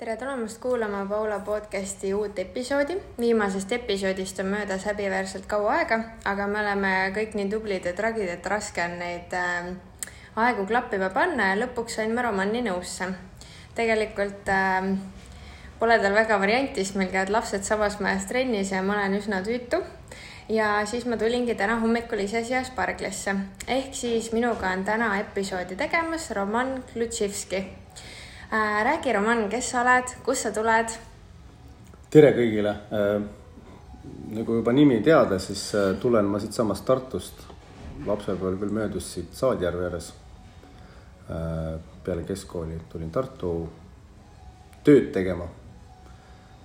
tere tulemast kuulama Paula podcasti uut episoodi. viimasest episoodist on möödas häbiväärselt kaua aega, aga me oleme kõik nii tublid ja tragid, et raske on neid äh, aegu klappima panna ja lõpuks saime Romanni nõusse. tegelikult äh, pole tal väga varianti, sest meil käivad lapsed samas majas trennis ja ma olen üsna tüütu ja siis ma tulingi täna hommikul ise siia Sparglasse ehk siis minuga on täna episoodi tegemas Roman Klutšivski. Räägi, Roman, kes sa oled, kust sa tuled? tere kõigile äh,. nagu juba nimi teada, siis äh, tulen ma siitsamast Tartust. lapsepõlv küll möödus siit Saadjärve ääres äh,. peale keskkooli tulin Tartu tööd tegema.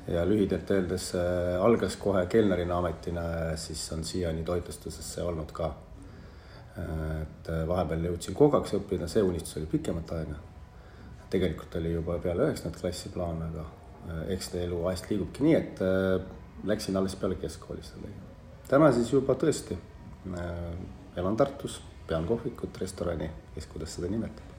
ja lühidalt öeldes äh, algas kohe kelnerina ametina siis on siiani toitlustusesse olnud ka äh,. et äh, vahepeal jõudsin koogaks õppida, see unistus oli pikemat aega tegelikult oli juba peale üheksandat klassi plaan, aga äh, eks ta elu vahest liigubki nii, et äh, läksin alles peale keskkooli tegema. täna siis juba tõesti äh, elan Tartus, pean kohvikut, restorani, kes kuidas seda nimetab.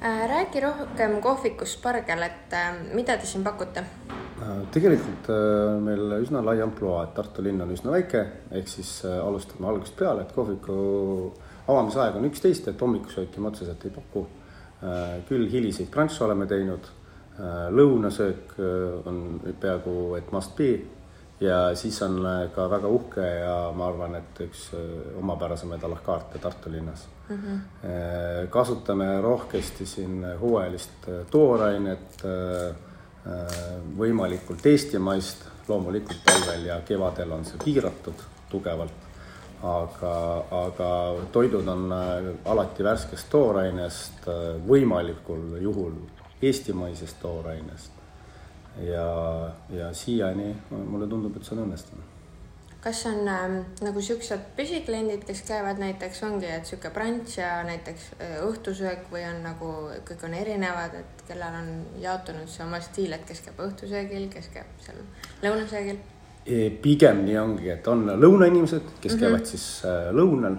räägi rohkem kohvikust Spargel, et mida te siin pakute? tegelikult meil üsna lai ampluaa, et Tartu linn on üsna väike, ehk siis alustame algusest peale, et kohviku avamisaeg on üksteist, et hommikusööki me otseselt ei paku. küll hiliseid brunch'e oleme teinud. lõunasöök on peaaegu et must be ja siis on ka väga uhke ja ma arvan, et üks omapärasemaid a la carte Tartu linnas mm. -hmm. kasutame rohkesti siin hooajalist toorainet, võimalikult eestimaist, loomulikult talvel ja kevadel on see piiratud tugevalt aga, aga toidud on äh, alati värskest toorainest, äh, võimalikul juhul eestimaisest toorainest. ja, ja siiani mulle tundub, et see on õnnestunud. kas on ähm, nagu siuksed püsikliendid, kes käivad näiteks ongi, et sihuke brunch ja näiteks äh, õhtusöök või on nagu kõik on erinevad, et kellel on jaotunud see oma stiil, et kes käib õhtusöögil, kes käib seal lõunasöögil pigem nii ongi, et on lõunainimesed, kes mm -hmm. käivad siis äh, lõunal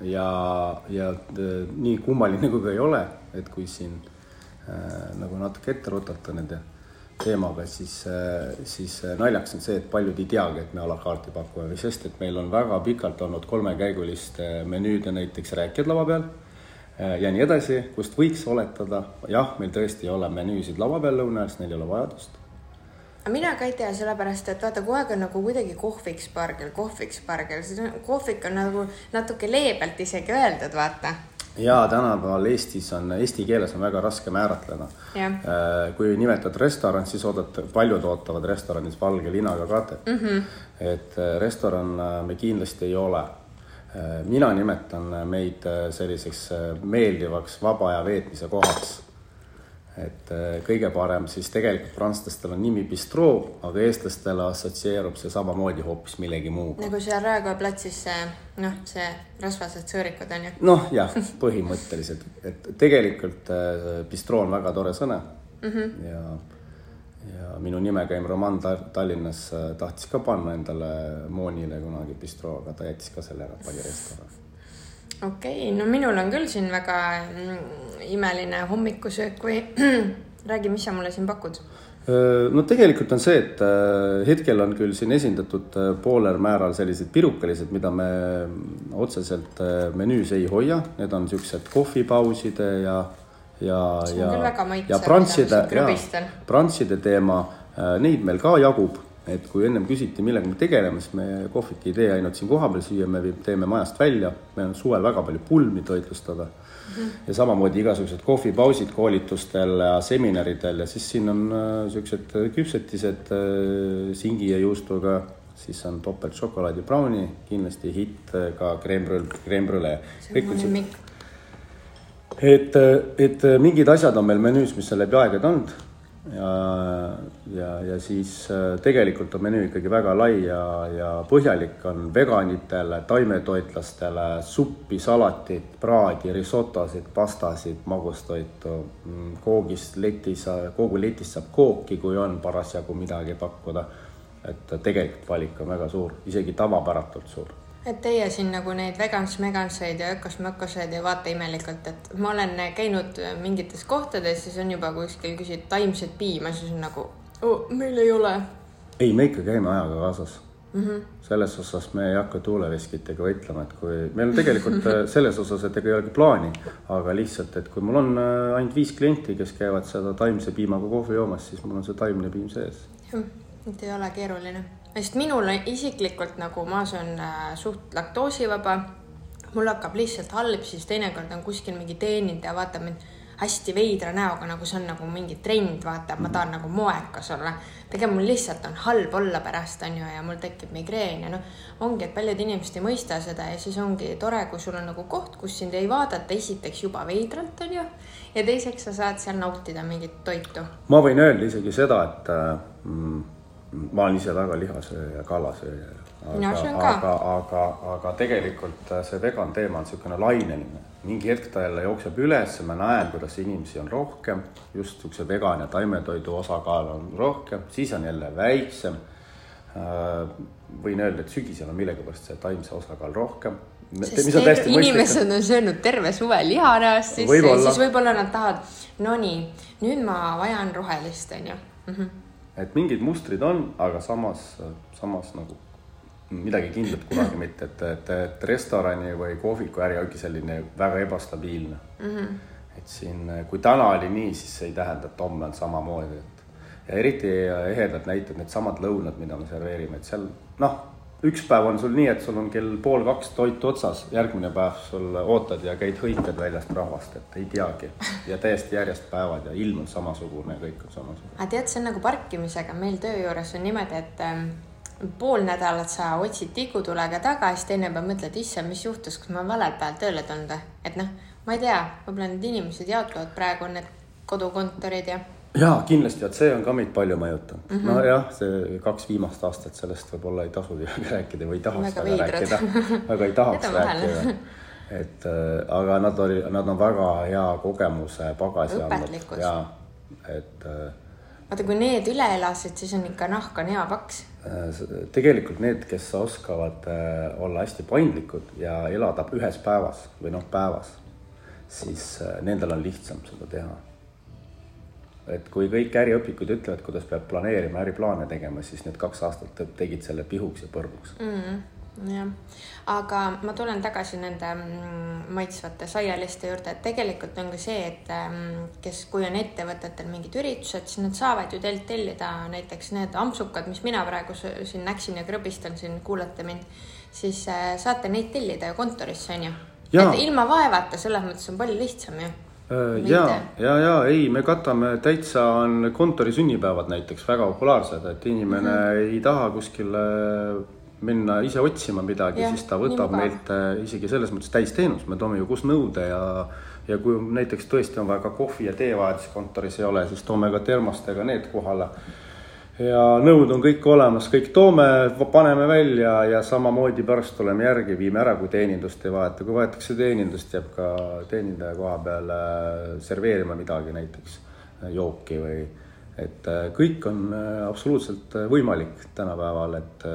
ja, ja äh, nii kummaline kui ka ei ole, et kui siin äh, nagu natuke ette rutata nende teemaga, siis siis naljakas on see, et paljud ei teagi, et me a la carte'i pakume, sest et meil on väga pikalt olnud kolmekäiguliste menüüde näiteks rääkijad lava peal ja nii edasi, kust võiks oletada, jah, meil tõesti ei ole menüüsid lava peal lõuna ajal, sest neil ei ole vajadust mina ka ei tea, sellepärast et vaata, kogu aeg on nagu kuidagi kohviks pargel, kohviks pargel, kohvik on nagu natuke leebelt isegi öeldud, vaata. ja tänapäeval Eestis on, eesti keeles on väga raske määratleda. Äh, kui nimetad restoran, siis oodata, paljud ootavad restoranis valge linaga katet mm. -hmm. et äh, restoran äh, me kindlasti ei ole mina nimetan meid selliseks meeldivaks vaba aja veetmise kohaks et äh, kõige parem siis tegelikult prantslastel on nimi bistroo, aga eestlastele assotsieerub see samamoodi hoopis millegi muuga. nagu seal Raekoja platsis see noh, see rasvased sõõrikud on ju. noh, jah, põhimõtteliselt, et tegelikult äh, bistroo on väga tore sõna mm -hmm. ja ja minu nime käim Roman Tallinnas äh, tahtis ka panna endale Moonile kunagi bistroo, aga ta jättis ka selle ära, pani restorani okei okay,, no minul on küll siin väga mm, imeline hommikusöök või räägi, mis sa mulle siin pakud? no tegelikult on see, et äh, hetkel on küll siin esindatud äh, poolel määral sellised pirukalised, mida me otseselt äh, menüüs ei hoia, need on niisugused kohvipauside ja, ja, ja, ja prantside, ja prantside teema, neid meil ka jagub et kui ennem küsiti, millega me tegeleme, siis me kohvik ei tee ainult siin kohapeal süüa, me teeme majast välja, meil on suvel väga palju pulmi toitlustada mm. -hmm. ja samamoodi igasugused kohvipausid koolitustel ja seminaridel ja siis siin on niisugused äh, küpsetised äh, singi ja juustuga, siis on topelt šokolaadi brownie, kindlasti hitt äh, ka creme brulee. see on lemmik. et, et mingid asjad on meil menüüs, mis on läbi aegade olnud ja, ja, ja siis äh, tegelikult on menüü ikkagi väga lai ja, ja põhjalik on veganitele, taimetoitlastele suppi, salatit, praadi, risotosid, pastasid, magustoitu. Mm, koogist letis, koogu letist saab kooki, kui on parasjagu midagi pakkuda. et tegelikult valik on väga suur, isegi tavapäratult suur et teie siin nagu neid vegans-meganseid ja ökos-mökoseid ei vaata imelikult, et ma olen käinud mingites kohtades, siis on juba kuskil küsitud taimset piima, siis on nagu oh,, meil ei ole. ei, me ikka käime ajaga kaasas mm. -hmm. selles osas me ei hakka tuuleveskitega võitlema, et kui meil tegelikult selles osas, et ega ei olegi plaani, aga lihtsalt, et kui mul on äh, ainult viis klienti, kes käivad seda taimse piimaga kohvi joomas, siis mul on see taimne piim sees. et ei ole keeruline sest minul isiklikult nagu ma söön äh, suht laktoosivaba, mul hakkab lihtsalt halb, siis teinekord on kuskil mingi teenindaja vaatab mind hästi veidra näoga, nagu see on nagu mingi trend, vaata, ma tahan nagu moekas olla. tegelikult mul lihtsalt on halb olla pärast, on ju, ja mul tekib migreen ja noh, ongi, et paljud inimesed ei mõista seda ja siis ongi tore, kui sul on nagu koht, kus sind ei vaadata esiteks juba veidralt, on ju, ja teiseks sa saad seal nautida mingit toitu. ma võin öelda isegi seda, et äh, mm, ma olen ise väga lihasööja ja kalasööja. aga, aga, aga, aga tegelikult äh, see vegan teema on niisugune laineline. mingi hetk ta jälle jookseb üles ja ma näen, kuidas inimesi on rohkem, just niisuguse vegan ja taimetoidu osakaal on rohkem, siis on jälle väiksem. Äh, võin öelda, et sügisel on millegipärast see taimse osakaal rohkem sest inimesed on söönud terve suve liha näost sisse võib ja siis võib-olla nad tahavad, no nii, nüüd ma vajan rohelist, onju. -hmm et mingid mustrid on, aga samas, samas nagu midagi kindlat kunagi mitte, et, et, et restorani või kohviku äri ongi selline väga ebastabiilne mm. -hmm. et siin, kui täna oli nii, siis see ei tähenda, et homme on samamoodi, et ja eriti ehedad näited, needsamad lõunad, mida me serveerime, et seal noh üks päev on sul nii, et sul on kell pool kaks toit otsas, järgmine päev sul ootad ja käid hõikad väljast rahvast, et ei teagi. ja täiesti järjest päevad ja ilm on samasugune ja kõik on samasugune. aga tead, see on nagu parkimisega, meil töö juures on niimoodi, et ähm, pool nädalat sa otsid tikutulega taga, siis teine päev mõtled, issand, mis juhtus, kas ma olen valel päeval tööle tulnud või? et noh, ma ei tea, võib-olla need inimesed jaotuvad, praegu need kodukontorid ja jaa, kindlasti, vot see on ka meid palju mõjutanud mm. -hmm. nojah, see kaks viimast aastat sellest võib-olla ei tasugi rääkida või ei tahaks väga, väga rääkida, väga ei tahaks rääkida. et äh, aga nad oli, nad on väga hea kogemuse pagasi andnud ja et äh,. vaata, kui need üle elasid, siis on ikka nahk on hea paks äh,. tegelikult need, kes oskavad äh, olla hästi paindlikud ja elada ühes päevas või noh, päevas, siis äh, nendel on lihtsam seda teha et kui kõik äriõpikud ütlevad, kuidas peab planeerima, äriplaane tegema, siis need kaks aastat tegid selle pihuks ja põrguks mm,. jah, aga ma tulen tagasi nende mm, maitsvate saialiste juurde, et tegelikult on ka see, et mm, kes, kui on ettevõtetel mingid üritused, siis nad saavad ju teilt tellida näiteks need ampsukad, mis mina praegu siin näksin ja krõbistan siin, kuulate mind, siis äh, saate neid tellida ju kontorisse, on ju. et ilma vaevata, selles mõttes on palju lihtsam ju ja, ja, ja ei, me katame täitsa on kontori sünnipäevad näiteks väga populaarsed, et inimene mm -hmm. ei taha kuskile minna ise otsima midagi, siis ta võtab meilt äh, isegi selles mõttes täisteenus, me toome ju kusnõude ja ja kui näiteks tõesti on vaja ka kohvi ja tee vaja, siis kontoris ei ole, siis toome ka termostega need kohale. mm ja nõud on kõik olemas, kõik toome, paneme välja ja samamoodi pärast tuleme järgi, viime ära, kui teenindust ei vaeta, kui vajatakse teenindust, jääb ka teenindaja koha peal serveerima midagi, näiteks jooki või et äh, kõik on äh, absoluutselt äh, võimalik tänapäeval, et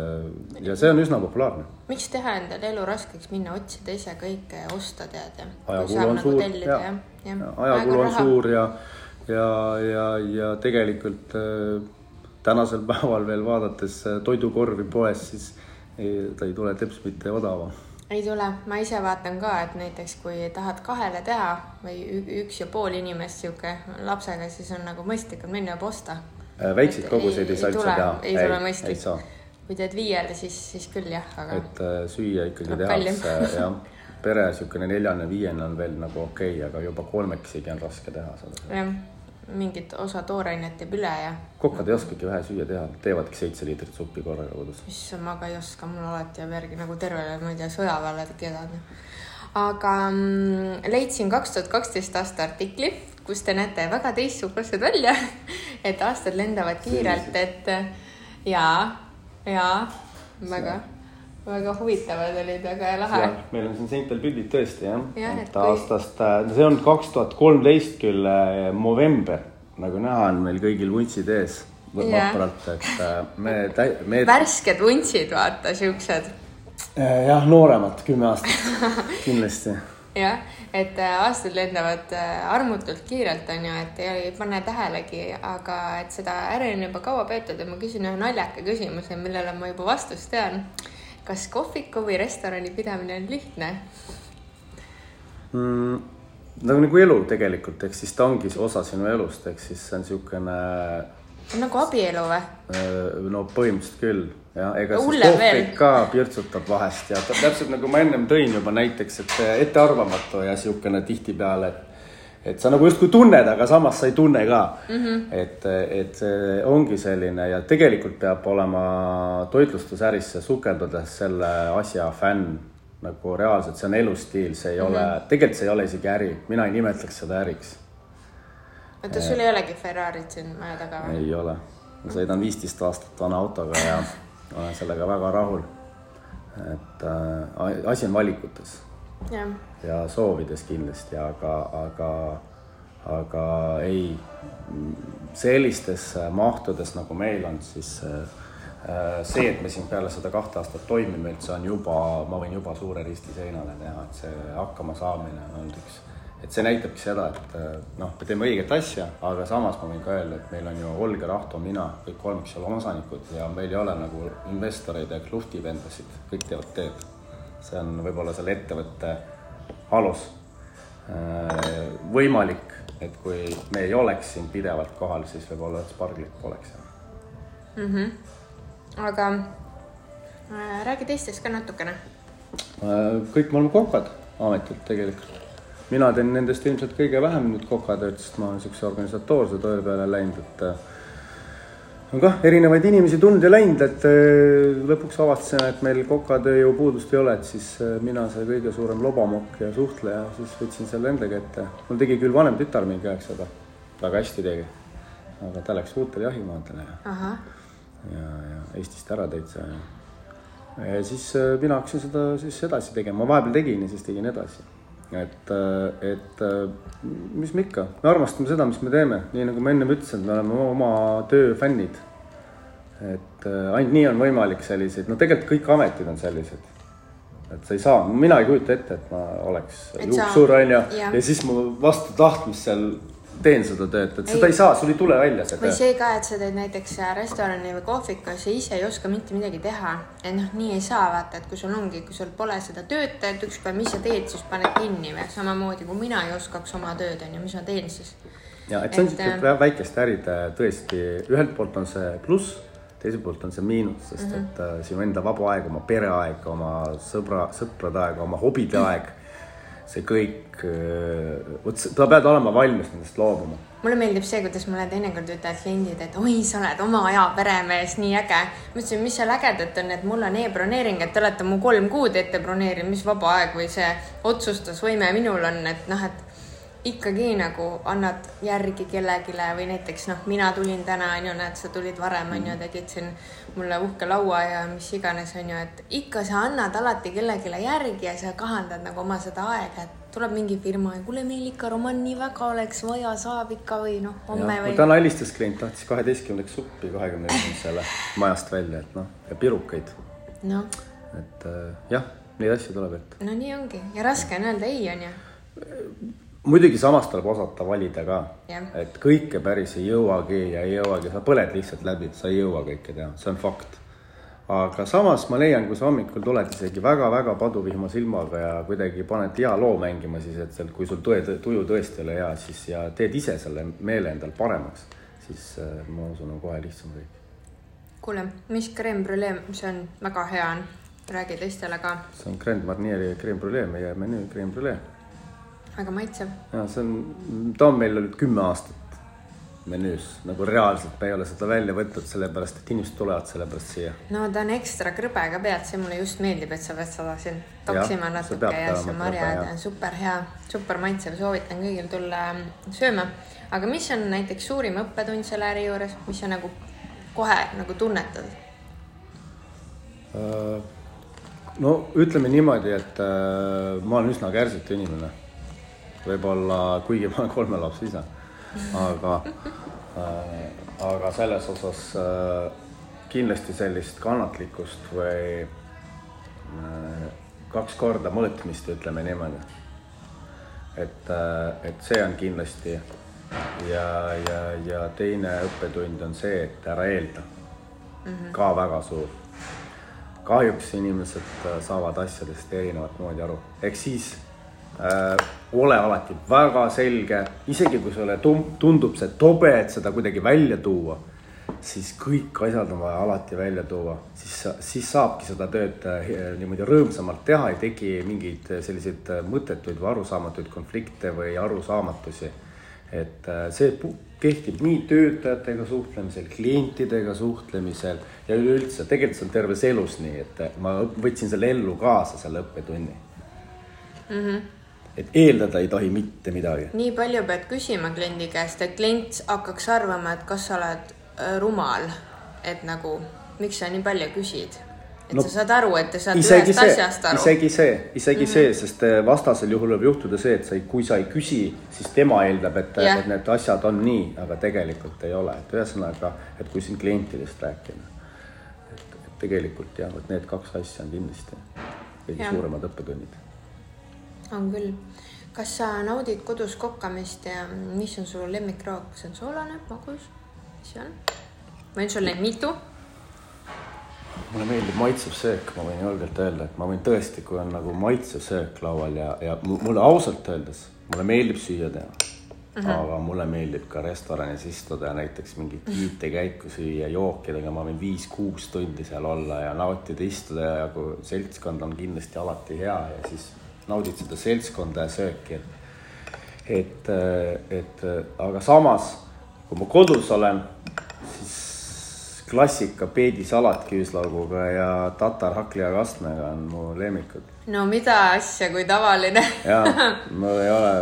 ja see on üsna populaarne. miks teha endale elu raskeks, minna otsida ise kõike ja osta, tead ja. ajakulu on nagu suur, jah, ajakulu on suur ja, ja, ja, ja tegelikult äh, tänasel päeval veel vaadates äh, toidukorvi poes, siis ei, ta ei tule teps mitte odavam. ei tule, ma ise vaatan ka, et näiteks kui tahad kahele teha või üks ja pool inimest sihuke lapsega, siis on nagu mõistlikum minna juba osta. Äh, väikseid koguseid ei saa üldse teha. ei tule mõistlik. kui teed viiele, siis, siis küll jah, aga. et äh, süüa ikkagi tehakse jah pere niisugune neljane, viiene on veel nagu okei okay,, aga juba kolmekesigi on raske teha seda. jah mingit osa toorainet jääb üle ja. kokad ei oskagi vähe süüa teha, teevadki seitse liitrit suppi korraga kodus. issand, ma ka ei oska, mul alati jääb järgi nagu tervele, ma ei tea, sõjaväele kedagi. aga mm, leidsin kaks tuhat kaksteist aasta artikli, kus te näete väga teistsugused välja et aastad lendavad kiirelt, et ja, ja väga väga huvitavad olid, väga lahe. meil on siin seintel pildid tõesti jah ja,, et, aastast, äh, see on kaks tuhat kolmteist küll november, nagu näha on meil kõigil vuntsid ees vapralt, et äh, me, me. värsked vuntsid, vaata siuksed. jah, nooremat, kümme aastat kindlasti jah, et äh, aastad lendavad äh, armutult kiirelt, on ju, et ei pane tähelegi, aga et seda äri on juba kaua peetud ja ma küsin ühe naljaka küsimuse, millele ma juba vastust tean. Kas kohviku või restorani pidamine on lihtne mm,? nagu, nagu elu tegelikult, ehk siis ta ongi osa sinu elust, ehk siis see on niisugune. nagu abielu või? no põhimõtteliselt küll jah, ega siis kohvik ka pirtsutab vahest ja täpselt nagu ma ennem tõin juba näiteks, et ettearvamatu ja niisugune tihtipeale, et et sa nagu justkui tunned, aga samas sa ei tunne ka mm. -hmm. et, et see ongi selline ja tegelikult peab olema toitlustusärisse sukeldudes selle asja fänn nagu reaalselt, see on elustiil, see ei mm -hmm. ole, tegelikult see ei ole isegi äri, mina ei nimetaks seda äriks. oota, sul ei olegi Ferrarit siin maja taga või? ei ole, ma sõidan viisteist aastat vana autoga ja olen sellega väga rahul. et äh, asi on valikutes ja. ja soovides kindlasti, aga, aga, aga ei sellistes mahtudes, nagu meil on, siis äh, see, et me siin peale seda kahte aastat toimime, see on juba, ma võin juba suure risti seinale teha, et see hakkama saamine on olnud üks et see näitabki seda, et noh, me teeme õiget asja, aga samas ma võin ka öelda, et meil on ju Olga, Rahto, mina, kõik kolm, kes oleme osanikud ja meil ei ole nagu investoreid ja kluftivendasid, kõik teevad teed. See on võib-olla selle ettevõtte alus. Eh, võimalik, et kui me ei oleks siin pidevalt kohal, siis võib-olla sparglit poleks mm. -hmm. aga äh, räägi teistest ka natukene. kõik me oleme kokad ametlikult tegelikult mina teen nendest ilmselt kõige vähem nüüd kokatööd, sest ma olen niisuguse organisatoorse töö peale läinud, et äh, on kah erinevaid inimesi tulnud ja läinud, et äh, lõpuks avastasin, et meil kokatööjõu puudust ei ole, et siis äh, mina see kõige suurem lobamokk ja suhtleja, siis võtsin selle enda kätte. mul tegi küll vanem tütar mingi seda, väga hästi tegi. aga ta läks uutele jahimaadele ja, ja, ja Eestist ära täitsa ja, ja siis mina hakkasin seda siis edasi tegema, ma vahepeal tegin ja siis tegin edasi et, et mis me ikka, me armastame seda, mis me teeme, nii nagu ma ennem ütlesin, me oleme oma töö fännid. et ainult nii on võimalik selliseid, no tegelikult kõik ametid on sellised. et sa ei saa, mina ei kujuta ette, et ma oleks juuksur onju ja. siis ma vastu tahtmist seal teen seda tööd, et seda ei, ei saa, sul ei tule välja see töö. või see ka, et sa teed näiteks restorani või kohvikus ja ise ei oska mitte midagi teha. et noh, nii ei saa vaata, et kui sul ongi, kui sul pole seda töötajat, ükspäev, mis sa teed, siis paned kinni või samamoodi kui mina ei oskaks oma tööd onju, mis ma teen siis. ja et see on siuke äh... väikeste äride tõesti, ühelt poolt on see pluss teiselt poolt on see miinus, sest mm -hmm. et äh, sinu enda vaba aeg, oma pereaeg, oma sõbra, sõprade aeg, oma hobide aeg see kõik, äh, vot sa pead olema valmis nendest loobuma. mulle meeldib see, kuidas mulle teinekord ütlevad kliendid, et oi, sa oled oma aja peremees, nii äge. ma ütlesin, mis seal ägedat on, et mul on e-broneering, et te olete mu kolm kuud ette broneerinud, mis vaba aeg või see otsustusvõime minul on, et noh, et ikkagi nagu annad järgi kellelegi või näiteks noh, mina tulin täna onju, näed, sa tulid varem onju, tegid siin mulle uhke laua ja mis iganes onju, et ikka sa annad alati kellelegi järgi ja sa kahandad nagu oma seda aega, et tuleb mingi firma ja kuule, meil ikka roman nii väga oleks vaja, saab ikka või noh, homme või. täna helistas klient, tahtis kaheteistkümneks suppi kahekümne esimesele majast välja, et noh, ja pirukaid. noh. et äh, jah, neid asju tuleb ette. no nii ongi ja raske on öelda ei, onju muidugi samas tuleb osata valida ka, et kõike päris ei jõuagi ja ei jõuagi, sa põled lihtsalt läbi, sa ei jõua kõike teha, see on fakt. aga samas ma leian, kui sa hommikul tuled isegi väga-väga paduvihma silmaga ja kuidagi paned hea loo mängima, siis et seal, kui sul tõe, tuju tõesti ei ole hea, siis ja teed ise selle meele endal paremaks, siis äh, ma usun, on kohe lihtsam kõik. kuule, mis creme brulee, mis on väga hea on, räägi teistele ka. see on Grand Marnieri creme brulee, meie menüü creme brulee väga maitsev. ja see on, ta on meil olnud kümme aastat menüüs, nagu reaalselt me ei ole seda välja võtnud, sellepärast et inimesed tulevad sellepärast siia. no ta on ekstra krõbe ka pealt, see mulle just meeldib, et sa pead seda siin toksima natuke ja see marjad on super hea, super maitsev, soovitan kõigil tulla ähm, sööma. aga mis on näiteks suurim õppetund selle äri juures, mis sa nagu kohe nagu tunnetad? Äh, no ütleme niimoodi, et äh, ma olen üsna kärsitu inimene võib-olla, kuigi ma olen kolme lapse isa, aga äh,, aga selles osas äh, kindlasti sellist kannatlikkust või äh, kaks korda mõõtmist, ütleme niimoodi. et, äh, et see on kindlasti ja, ja, ja teine õppetund on see, et ära eelda mm. -hmm. ka väga suur. kahjuks inimesed äh, saavad asjadest erinevat moodi aru, ehk siis ole alati väga selge, isegi kui sulle tundub see tobe, et seda kuidagi välja tuua siis kõik asjad on vaja alati välja tuua, siis, siis saabki seda tööd äh, niimoodi rõõmsamalt teha, ei teki mingeid äh, selliseid äh, mõttetuid või arusaamatuid konflikte või arusaamatusi. et see kehtib nii töötajatega suhtlemisel, klientidega suhtlemisel ja üleüldse, tegelikult see on terves elus nii, et ma võtsin selle ellu kaasa, selle õppetunni. Mm. -hmm et eeldada ei tohi mitte midagi. nii palju pead küsima kliendi käest, et klient hakkaks arvama, et kas sa oled Äh, rumal, et nagu miks sa nii palju küsid? et no, sa saad aru, et sa saad ühest see, asjast aru. isegi see, isegi mm -hmm. see, sest äh, vastasel juhul võib juhtuda see, et sa ei, kui sa ei küsi, siis tema eeldab, et, et need asjad on nii, aga tegelikult ei ole, et ühesõnaga, et kui siin klientidest rääkida, et tegelikult jah, vot need kaks asja on kindlasti kõige suuremad õppetunnid. On küll kas sa naudid kodus kokkamist ja mis on su lemmikroog, kas see on soolane, magus? mis see on? ma võin sul neid mitu. mulle meeldib maitsev söök, ma võin julgelt öelda, et ma võin tõesti, kui on nagu maitsev söök laual ja, ja mulle ausalt öeldes, mulle meeldib süüa teha mm. -hmm. aga mulle meeldib ka restoranis istuda ja näiteks mingit viitekäiku süüa jookidega, ma võin viis-kuus tundi seal olla ja nautida, istuda ja kui seltskond on kindlasti alati hea ja siis naudid seda seltskonda ja sööki, et et, et aga samas kui ma kodus olen, siis klassika peedisalat küüslauguga ja tatar hakklijakastmega on mu lemmikud. no mida asja, kui tavaline jaa, mul ei ole,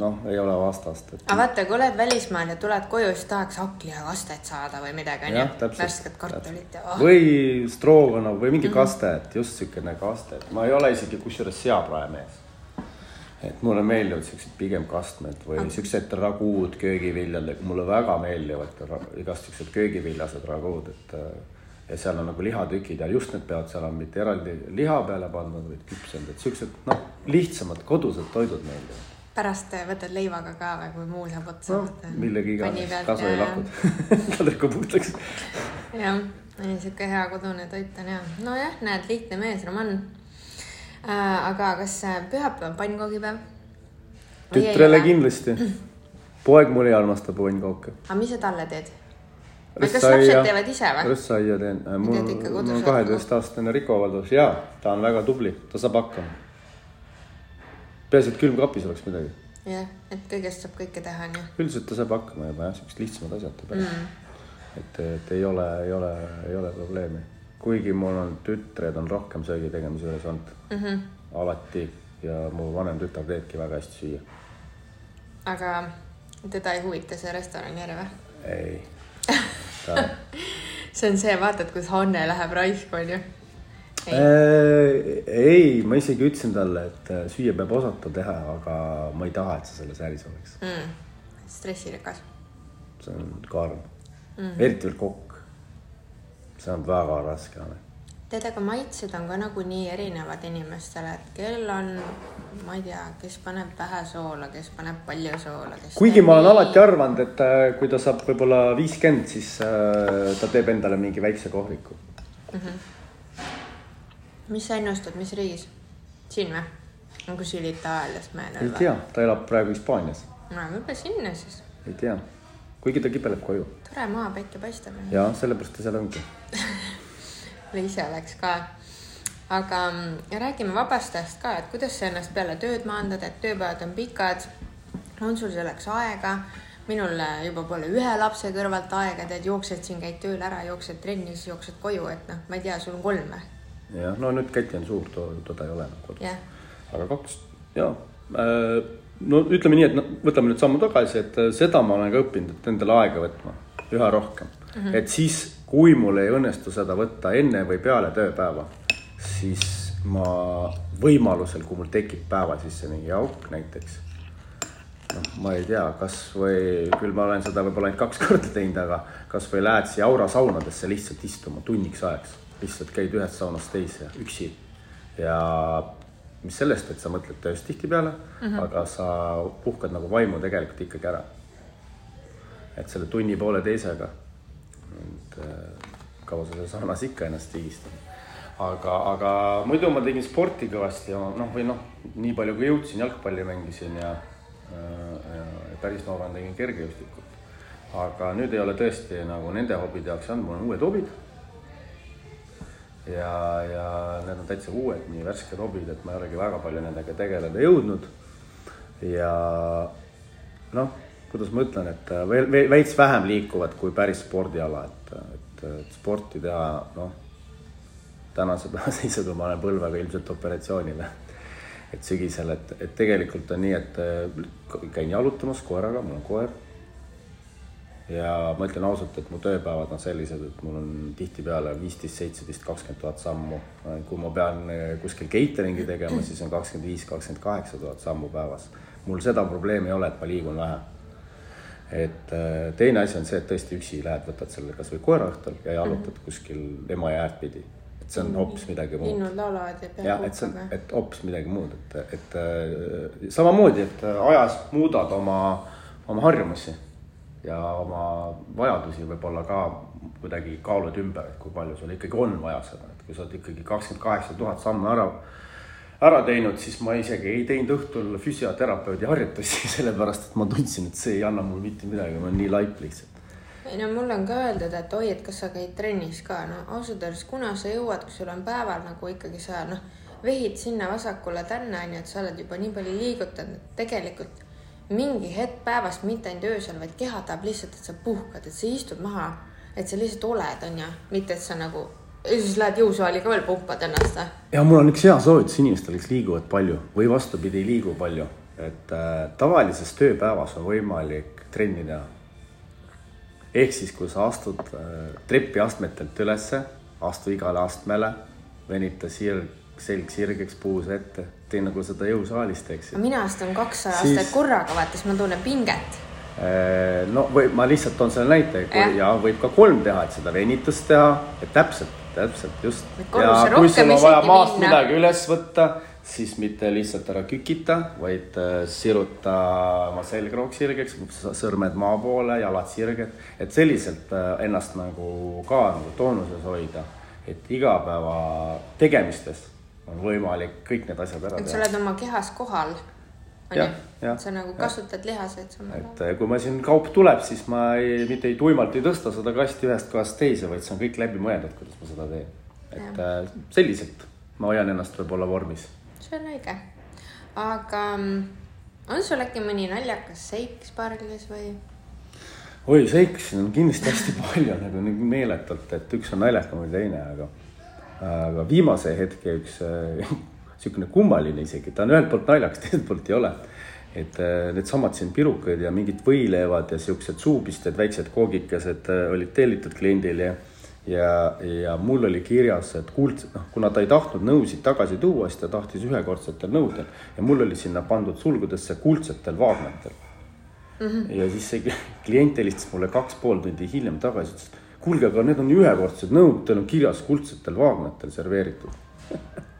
noh, ei ole vastast et.... aga vaata, kui oled välismaal ja tuled koju, siis tahaks hakklijakastet saada või midagi, onju. värsket kartulit ja oh.. või strooganov või mingi mm -hmm. kaste, et just siukene kaste, et ma ei ole isegi kusjuures seapraemees et mulle meeldivad siuksed pigem kastmed või okay. siuksed raguud köögiviljadega, mulle väga meeldivad igast siuksed köögiviljased raguud, et äh, ja seal on nagu lihatükid ja just need peavad seal on mitte eraldi liha peale pandud, vaid küpsenud, et siuksed noh, lihtsamad kodused toidud meeldivad. Pärast võtad leivaga ka või kui muu saab otsa no,? millegi iganes, kasu ei lakud taldriku puhtaks. jah, niisugune hea kodune toit on hea. nojah, näed, lihtne mees, Roman Äh, aga kas äh, pühapäev on pannkoogipäev? tütrele kindlasti. poeg mul ei armasta pannkooke. aga mis sa talle teed? kas lapsed teevad ise või? rõssaia teen. Äh, mul on kaheteistaastane Riko Valdos ja ta on väga tubli, ta saab hakkama. Peaasi, et külmkapis oleks midagi. jah, et kõigest saab kõike teha, onju. üldiselt ta saab hakkama juba jah, siuksed lihtsamad asjad pärast mm.. et, et ei ole, ei ole, ei ole probleemi kuigi mul on tütred on rohkem söögi tegemise juures olnud mm -hmm. alati ja mu vanem tütar teebki väga hästi süüa. aga teda ei huvita see restorani äri või? ei ta... see on see, vaatad, kus Hanne läheb raisku, onju. Ei. ei, ma isegi ütlesin talle, et äh, süüa peab osata teha, aga ma ei taha, et sa selles äris oleks mm.. stressirikas. see on karm mm, eriti veel kokk see on väga raske amet. tead, aga maitsed on ka nagunii erinevad inimestele, et kellel on, ma ei tea, kes paneb vähe soola, kes paneb palju soola. kuigi ma olen nii... alati arvanud, et äh, kui ta saab võib-olla viiskümmend, siis äh, ta teeb endale mingi väikse kohviku mm. -hmm. Mis sa ennustad, mis riigis? siin või? on kuskil Itaalias meelel või? ei tea, ta elab praegu Hispaanias. no võib-olla sinna siis. ei tea, kuigi ta kipeleb koju. tore maa, päike paistab. ja sellepärast ta seal ongi või ise läks ka. aga mm, räägime vabast ajast ka, et kuidas sa ennast peale tööd maandad, et tööpäevad on pikad. on sul selleks aega? minul juba pole ühe lapse kõrvalt aega, tead, jooksed siin, käid tööl ära, jooksed trenni, siis jooksed koju, et noh, ma ei tea, sul on kolm või? Jah, no nüüd Käti on suur, teda ei ole enam kodus. aga kaks, ja äh, no ütleme nii, et no võtame nüüd sammu tagasi, et äh, seda ma olen ka õppinud, et endale aega võtma üha rohkem mm. -hmm. et siis kui mul ei õnnestu seda võtta enne või peale tööpäeva, siis ma võimalusel, kui mul tekib päeva sisse mingi auk näiteks. noh, ma ei tea, kasvõi küll ma olen seda võib-olla ainult kaks korda teinud, aga kasvõi lähed siia aurasaunadesse lihtsalt istuma tunniks ajaks, lihtsalt käid ühest saunast teise üksi ja mis sellest, et sa mõtled tööst tihtipeale mm, -hmm. aga sa puhkad nagu vaimu tegelikult ikkagi ära. et selle tunni poole teisega, et äh, kaua sa seal saunas ikka ennast higistad. aga, aga muidu ma tegin sporti kõvasti ja noh, või noh, nii palju kui jõudsin, jalgpalli mängisin ja, ja, ja päris noorena tegin kergejõustikut. aga nüüd ei ole tõesti nagu nende hobide jaoks andnud, mul on uued hobid ja, ja need on täitsa uued, nii värsked hobid, et ma ei olegi väga palju nendega tegeleda jõudnud. ja noh, kuidas ma ütlen, et veel, veel veits vähem liikuvad kui päris spordiala, et, et, et sporti teha, noh. tänase päeva seisuga ma olen põlvega ilmselt operatsioonile. et sügisel, et, et tegelikult on nii, et käin jalutamas koeraga, mul on koer ja ma ütlen ausalt, et mu tööpäevad on sellised, et mul on tihtipeale viisteist, seitseteist, kakskümmend tuhat sammu. kui ma pean eh, kuskil catering'i tegema, siis on kakskümmend viis, kakskümmend kaheksa tuhat sammu päevas. mul seda probleemi ei ole, et ma liigun vähe. et eh, teine asi on see, et tõesti üksi lähed, võtad selle kasvõi koera õhtul ja jalutad mhm. kuskil Emajõe pidi. et see on hoopis midagi muud. linnud laulavad ja peab jah, et see on, et hoopis midagi muud, et, et eh, samamoodi, et ajas muudad oma, oma harjumusi ja oma vajadusi võib-olla ka kuidagi kaalud ümber, et kui palju sul ikkagi on vaja seda, et kui sa oled ikkagi kakskümmend kaheksa tuhat sammu ära, ära teinud, siis ma isegi ei teinud õhtul füsioterapeudi harjutusi, sellepärast et ma tundsin, et see ei anna mulle mitte midagi, ma olen nii laip lihtsalt. ei no mulle on ka öeldud, et oi, et kas sa käid trennis ka, no ausalt öeldes, kuna sa jõuad, kui sul on päeval nagu ikkagi sa noh, vehid sinna vasakule-tänna onju, et sa oled juba nii palju liigutanud, tegelikult mingi hetk päevast, mitte ainult öösel, vaid keha tahab lihtsalt, et sa puhkad, et sa istud maha, et sa lihtsalt oled, onju, mitte et sa nagu ja siis lähed jõusaali ka veel pumpad ennast. ja mul on üks hea soovitus inimestele, kes liiguvad palju või vastupidi, ei liigu palju, et äh, tavalises tööpäevas on võimalik trenni teha. ehk siis, kui sa astud äh, trepiastmetelt ülesse, astu igale astmele, venita sirg, selg sirgeks, puus ette tee nagu seda jõusaalis teeksid. mina astun siis... aastat korraga, vaata, siis ma tunnen pinget. Äh, no või ma lihtsalt toon selle näite ja. ja võib ka kolm teha, et seda venitust teha, et täpselt, täpselt just. ja kui sul on vaja maast minna. midagi üles võtta, siis mitte lihtsalt ära kükita, vaid äh, siruta oma selgroog sirgeks, sõrmed maa poole, jalad sirged, et selliselt äh, ennast nagu ka nagu toonuses hoida, et igapäeva tegemistes on võimalik kõik need asjad ära teha. et sa oled oma kehas kohal. sa nagu kasutad lihaseid. et kui ma siin kaup tuleb, siis ma ei, mitte ei tuimalt ei tõsta seda kasti ühest kohast teise, vaid see on kõik läbi mõeldud, kuidas ma seda teen. et ja. Äh, selliselt ma hoian ennast võib-olla vormis. see on õige. aga mm, on sul äkki mõni naljakas seik sparglis või? oi, seiksi on kindlasti hästi palju nagu meeletult, et üks on naljakam kui teine, aga aga viimase hetke üks niisugune äh, kummaline isegi, ta on ühelt poolt naljakas, teiselt poolt ei ole. et äh, needsamad siin pirukad ja mingid võileivad ja siuksed suupisted, väiksed koogikesed äh, olid tellitud kliendile ja ja, ja mul oli kirjas, et kuldsed, noh, kuna ta ei tahtnud nõusid tagasi tuua, siis ta tahtis ühekordsetel nõudel ja mul oli sinna pandud sulgudesse kuldsetel vaagnatel mm. -hmm. ja siis see klient helistas mulle kaks pool tundi hiljem tagasi, ütles, kuulge, aga need on ühekordsed nõud, teil on kirjas kuldsetel vaagnatel serveeritud.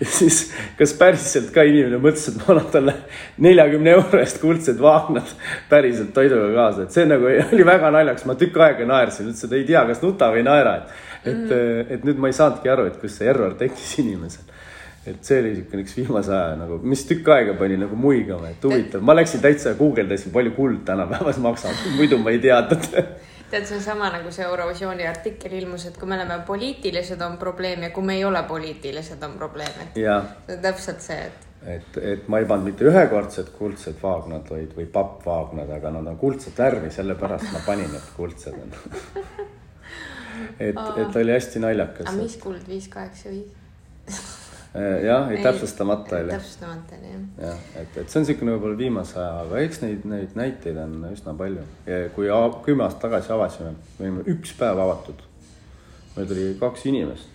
Ja siis, kas päriselt ka inimene mõtles, et ma annan talle neljakümne euro eest kuldsed vaagnad päriselt toiduga kaasa, et see nagu oli väga naljakas, ma tükk aega naersin, ütlesin, et ei tea, kas nuta või naera, et, et mm., et nüüd ma ei saanudki aru, et kus see error tekkis inimesel. Et see oli niisugune üks viimase aja nagu, mis tükk aega pani nagu muigama, et huvitav, ma läksin täitsa guugeldasin, palju kuld tänapäevas maksab, muidu ma ei teadnud tead, see on sama nagu see Eurovisiooni artikkel ilmus, et kui me oleme poliitilised, on probleem ja kui me ei ole poliitilised, on probleem, et see on täpselt see, et. et, et ma ei pannud mitte ühekordsed kuldsed vaagnad, vaid, või pappvaagnad, aga nad on kuldset värvi, sellepärast ma panin need kuldsed et, et oli hästi naljakas. aga mis kuld, viis, kaheksa, viis? Äh, jah, ei täpsustamata oli. täpsustamata oli jah. jah, et, et see on niisugune võib-olla viimase aja, aga eks neid, neid näiteid on üsna palju. kui kümme aastat tagasi avasime, me olime üks päev avatud. meil tuli kaks inimest.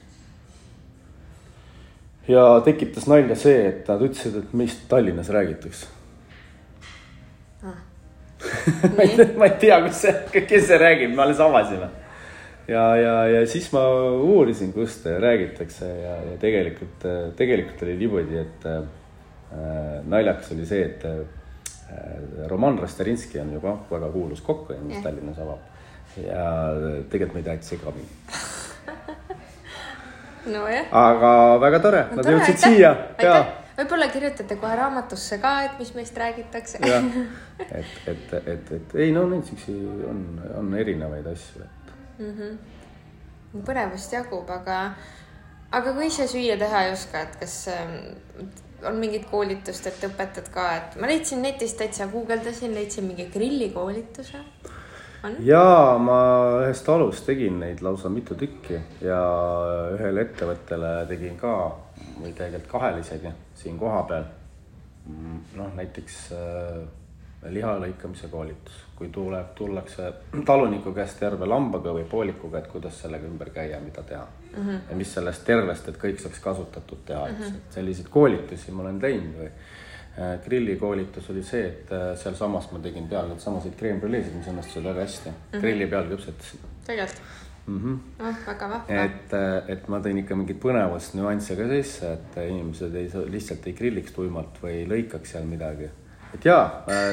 ja tekitas nalja see, et nad ütlesid, et meist Tallinnas räägitakse ah. ma ei tea, kus see, kes see räägib, me alles avasime ja, ja, ja siis ma uurisin, kust räägitakse ja, ja tegelikult, tegelikult oli niimoodi, et äh, naljakas oli see, et äh, Roman Rastarinski on ju ka väga kuulus kokk, mis Tallinnas avab. ja tegelikult ma ei tea, et segamini nojah. aga väga tore no,, nad jõudsid siia ja. võib-olla kirjutate kohe raamatusse ka, et mis meist räägitakse. et, et, et, et ei no neid siukesi on, on erinevaid asju, et mm. -hmm. põnevust jagub, aga, aga kui ise süüa teha ei oska, et kas ähm, on mingit koolitust, et õpetad ka, et ma leidsin netist täitsa, guugeldasin, leidsin mingi grillikoolituse ja ma ühest talust tegin neid lausa mitu tükki ja ühele ettevõttele tegin ka, või tegelikult kahele isegi siin kohapeal. Mm, noh, näiteks äh, liha lõikamise koolitus, kui tuleb, tullakse taluniku käest terve lambaga või poolikuga, et kuidas sellega ümber käia, mida teha mm. -hmm. ja mis sellest tervest, et kõik saaks kasutatud teha mm, -hmm. selliseid koolitusi ma olen teinud või Äh, grillikoolitus oli see, et äh, sealsamas ma tegin peal neid samasid kreembrüleesid, mis õnnestusid väga hästi mm. -hmm. grilli peal küpsetasin. tegelikult mm? -hmm. oh, väga vahva. et, äh, et ma tõin ikka mingit põnevust nüansse ka sisse, et inimesed ei, lihtsalt ei grilliks tuimalt või ei lõikaks seal midagi. Et jaa,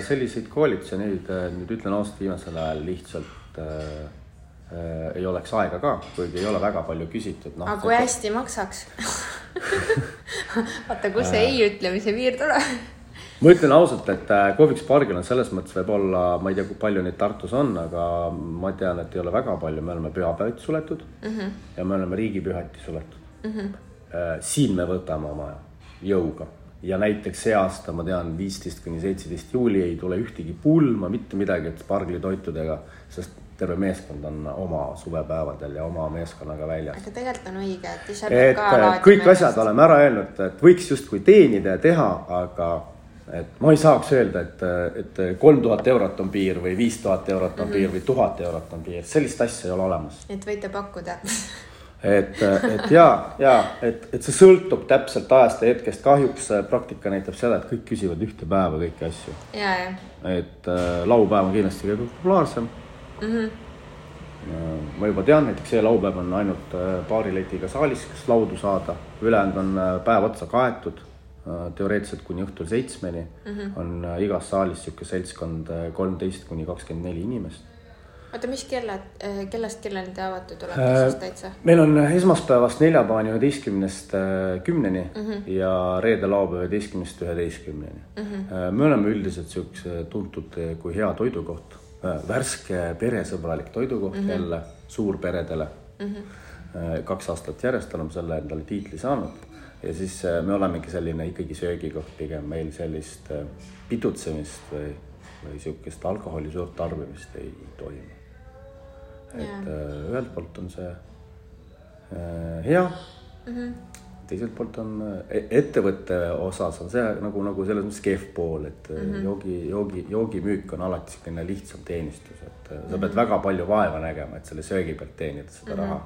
selliseid koolitusi nüüd, nüüd ütlen ausalt, viimasel ajal lihtsalt äh, äh, ei oleks aega ka, kuigi ei ole väga palju küsitud no,. aga kui hästi maksaks vaata, kus see ei ütlemise piir tuleb ma ütlen ausalt, et äh, kohviks pargil on selles mõttes võib-olla, ma ei tea, kui palju neid Tartus on, aga ma tean, et ei ole väga palju, me oleme pühapäeviti suletud mm -hmm. ja me oleme riigipühati suletud mm. -hmm. siin me võtame oma jõuga ja näiteks see aasta ma tean, viisteist kuni seitseteist juuli ei tule ühtegi pulma, mitte midagi, et sparglitoitudega, sest terve meeskond on oma suvepäevadel ja oma meeskonnaga väljas. aga tegelikult on õige, et ise peab ka laadima. kõik asjad oleme ära öelnud, et võiks justkui teenida ja teha, aga et ma ei saaks öelda, et, et kolm tuhat eurot on piir või viis tuhat eurot on mm -hmm. piir või tuhat eurot on piir, sellist asja ei ole olemas. et võite pakkuda et, et ja, ja et, et see sõltub täpselt ajast ja hetkest, kahjuks praktika näitab seda, et kõik küsivad ühte päeva kõiki asju. et äh, laupäev on kindlasti kõige populaarsem mm. -hmm. ma juba tean, näiteks see laupäev on ainult äh, paari letiga saalis, kas laudu saada, ülejäänud on äh, päev otsa kaetud Äh, teoreetiliselt kuni õhtul seitsmeni mm -hmm. on äh, igas saalis niisugune seltskond äh, kolmteist kuni kakskümmend neli inimest. Oota, mis kellad, kellast kellani te avatud olete siis täitsa? meil on esmaspäevast neljapäevani üheteistkümnest kümneni mm -hmm. ja reede-laupäev üheteistkümnest üheteistkümneni mm. -hmm. me oleme üldiselt niisuguse tuntud kui hea toidukoht, värske peresõbralik toidukoht mm -hmm. jälle suurperedele mm. -hmm. kaks aastat järjest oleme selle endale tiitli saanud ja siis äh, me olemegi selline ikkagi söögikoht pigem, meil sellist äh, pidutsemist või, või sihukest alkoholi suurt tarbimist ei toimu. Et yeah. ühelt poolt on see äh, hea mm. -hmm teiselt poolt on e-, ettevõtte osas on see nagu, nagu selles mõttes kehv pool, et mm -hmm. joogi, joogi, joogimüük on alati niisugune lihtsam teenistus, et sa mm -hmm. pead väga palju vaeva nägema, et selle söögi pealt teenida seda mm -hmm. raha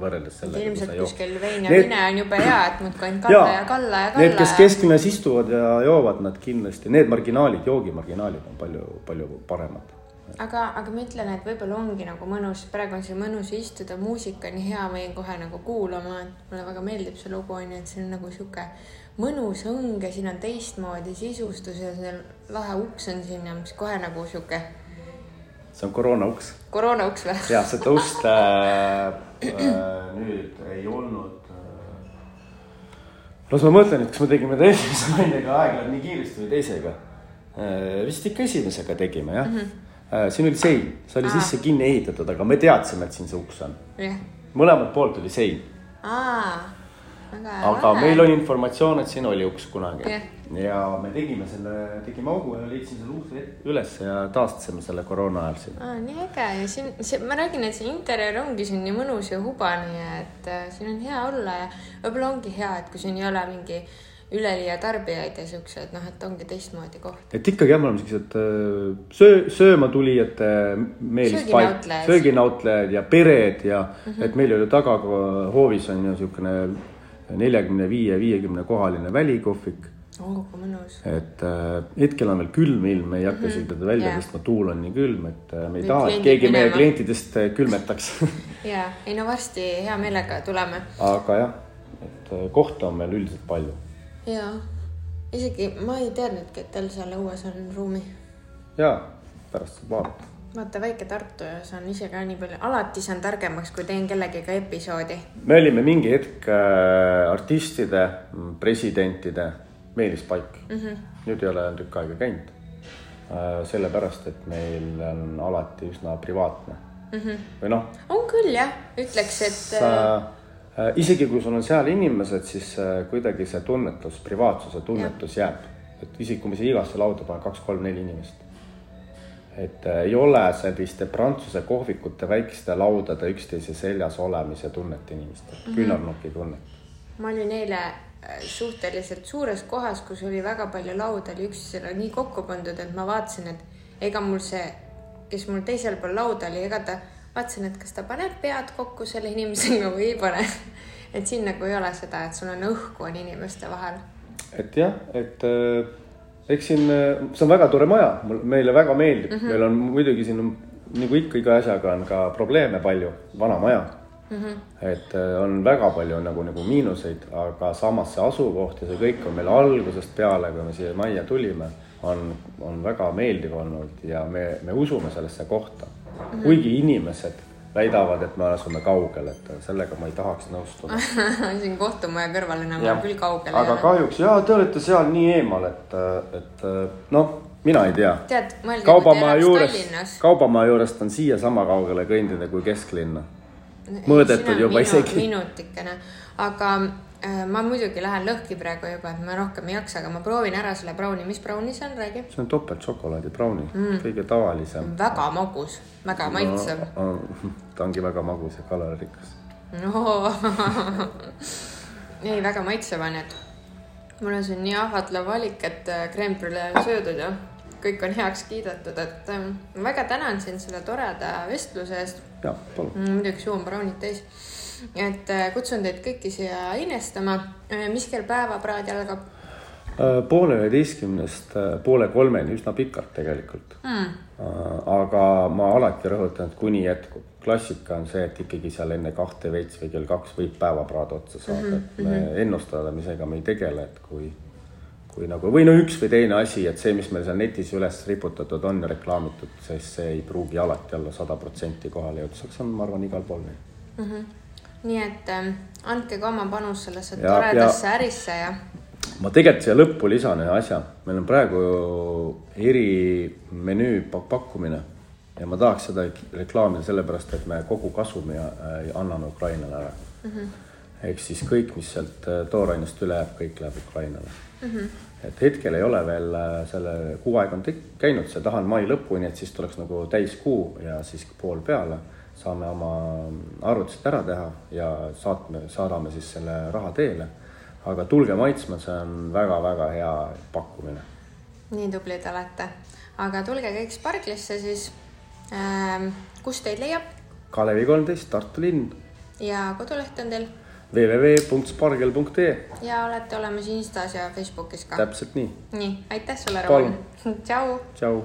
võrreldes sellega. ilmselt kuskil vein ja need... vine on jube hea, et muudkui ainult kalla ja, ja kalla ja kalla. Need, kes kesklinnas istuvad ja joovad, nad kindlasti, need marginaalid, joogimarginaalid on palju, palju paremad. Aga, aga ma ütlen, et võib-olla ongi nagu mõnus, praegu on siin mõnus istuda, muusika on hea, ma jäin kohe nagu kuulama, et mulle väga meeldib see lugu onju, et see on nagu sihuke mõnus õng ja siin on teistmoodi sisustus ja see lahe uks on siin ja mis kohe nagu sihuke see on koroona uks. koroona uks või? jah, seda ust äh, äh, nüüd ei olnud äh.... las ma mõtlen, et kas me tegime ta esimese nainega aeg läheb nii kiiresti või teisega äh,. vist ikka esimesega tegime jah mm. -hmm. Äh, siin oli sein, see oli Aa. sisse kinni ehitatud, aga me teadsime, et siin see uks on yeah.. mõlemalt poolt oli sein. aga lahe. meil oli informatsioon, et siin oli uks kunagi yeah ja me tegime selle, tegime augu ja leidsime selle ukse üles ja taastasime selle koroona ajal siin. nii äge ja siin, see, ma räägin, et see interjöör ongi siin nii mõnus ja hubane ja et äh, siin on hea olla ja võib-olla ongi hea, et kui siin ei ole mingi üleliia tarbijaid ja siuksed, noh, et ongi teistmoodi koht. et ikkagi jah, me oleme siuksed äh, söö, sööma tulijate meelispaik, sööginautlejad ja pered ja mm -hmm. et meil oli taga hoovis on ju siukene neljakümne viie, viiekümne kohaline välikohvik oh kui mõnus. et äh, hetkel on veel külm ilm, ei hakka isegi teda välja Jaa. tõstma, tuul on nii külm, et äh, me ei Nüüd taha, et keegi meie minema. klientidest äh, külmetaks ja, ei no varsti hea meelega tuleme aga jah, et äh, kohta on meil üldiselt palju. Ja isegi ma ei teadnudki, et teil seal õues on ruumi. ja pärast saab vaadata. vaata, väike Tartu ja saan ise ka nii palju, alati saan targemaks, kui teen kellegiga episoodi. me olime mingi hetk äh, artistide, presidentide meelispaik mm. -hmm. nüüd ei ole tükk aega käinud äh,. sellepärast, et meil on alati üsna privaatne mm. -hmm. või noh, on küll jah, ütleks, et sa äh, isegi kui sul on seal inimesed, siis äh, kuidagi see tunnetus, privaatsuse tunnetus ja. jääb. et isegi kui ma siia igasse lauda panen kaks-kolm-neli inimest. et äh, ei ole selliste prantsuse kohvikute väikeste laudade üksteise seljas olemise tunnet inimestel mm -hmm., küünarnuki tunnet. ma olin eile äh, suhteliselt suures kohas, kus oli väga palju lauda, oli üksteisele nii kokku pandud, et ma vaatasin, et ega mul see, kes mul teisel pool lauda oli, ega ta, vaatasin, et kas ta paneb pead kokku selle inimesega või ei pane. et siin nagu ei ole seda, et sul on õhku on inimeste vahel. et jah, et äh, eks siin, see on väga tore maja, meile väga meeldib mm, -hmm. meil on muidugi siin on, nagu ikka iga asjaga on ka probleeme palju, vana maja mm. -hmm. et äh, on väga palju nagu, nagu miinuseid, aga samas see asukoht ja see kõik on meil algusest peale, kui me siia majja tulime, on, on väga meeldiv olnud ja me, me usume sellesse kohta mm. -hmm. kuigi inimesed väidavad, et me asume kaugel, et sellega ma ei tahaks nõustuda siin kohtumaja kõrval enam jah, küll kaugel aga kahjuks ja te olete seal nii eemal, et, et noh, mina ei tea. tead, mõelge, kui te elaks juurest Tallinnas,. kaubamaja juurest on siiasama kaugele kõndida kui kesklinna. mõõdetud juba isegi. minutikene, aga äh, ma muidugi lähen lõhki praegu juba, et ma rohkem ei jaksa, aga ma proovin ära selle brauni, mis brauni see on, räägi. see on topeltšokolaadi brauni mm., kõige tavalisem väga magus, väga maitsev no,. ta ongi väga magus ja kaloririkas. no. ei, väga maitsev on, et mul on siin nii ahvatlev valik, et äh, creme brulee on söödud ja kõik on heaks kiidetud, et äh, ma väga tänan sind selle toreda vestluse eest ja palun. Mm, muidugi suu on braunid täis. Et äh, kutsun teid kõiki siia ainestama. mis kell päevapraad algab poole üheteistkümnest äh, poole kolmeni, üsna pikalt tegelikult mm.? aga ma alati rõhutan, et kuni jätkub. klassika on see, et ikkagi seal enne kahte veits või kell kaks võib päevapraad otsa saada mm, -hmm. et me ennustamisega me ei tegele, et kui kui nagu või no üks või teine asi, et see, mis meil seal netis üles riputatud on ja reklaamitud, siis see ei pruugi alati olla sada protsenti kohale jõudnud, see on, ma arvan, igal pool nii. Mm -hmm. Nii et ähm, andke ka oma panus sellesse toredasse ärisse ja ma tegelikult siia lõppu lisan ühe asja, meil on praegu erimenüü pak- pakkumine ja ma tahaks seda reklaamida sellepärast, et me kogu kasumi äh, anname Ukrainale ära mm. -hmm. ehk siis kõik, mis sealt äh, toorainest üle jääb, kõik läheb Ukrainale mm. -hmm. et hetkel ei ole veel äh, selle kuu aeg on käinud, see tahan mai lõpuni, et siis tuleks nagu täiskuu ja siis pool peale saame oma arvutused ära teha ja saatme, saadame siis selle raha teele aga tulge maitsma, see on väga-väga hea pakkumine. nii tublid olete. aga tulge kõik Sparklisse siis ähm,. kus teid leiab Kalevi kolmteist, Tartu linn, ja koduleht on teil www.spargel.ee, ja olete olemas Instas ja Facebookis ka. täpselt nii, nii, aitäh sulle. Roman. tšau. tšau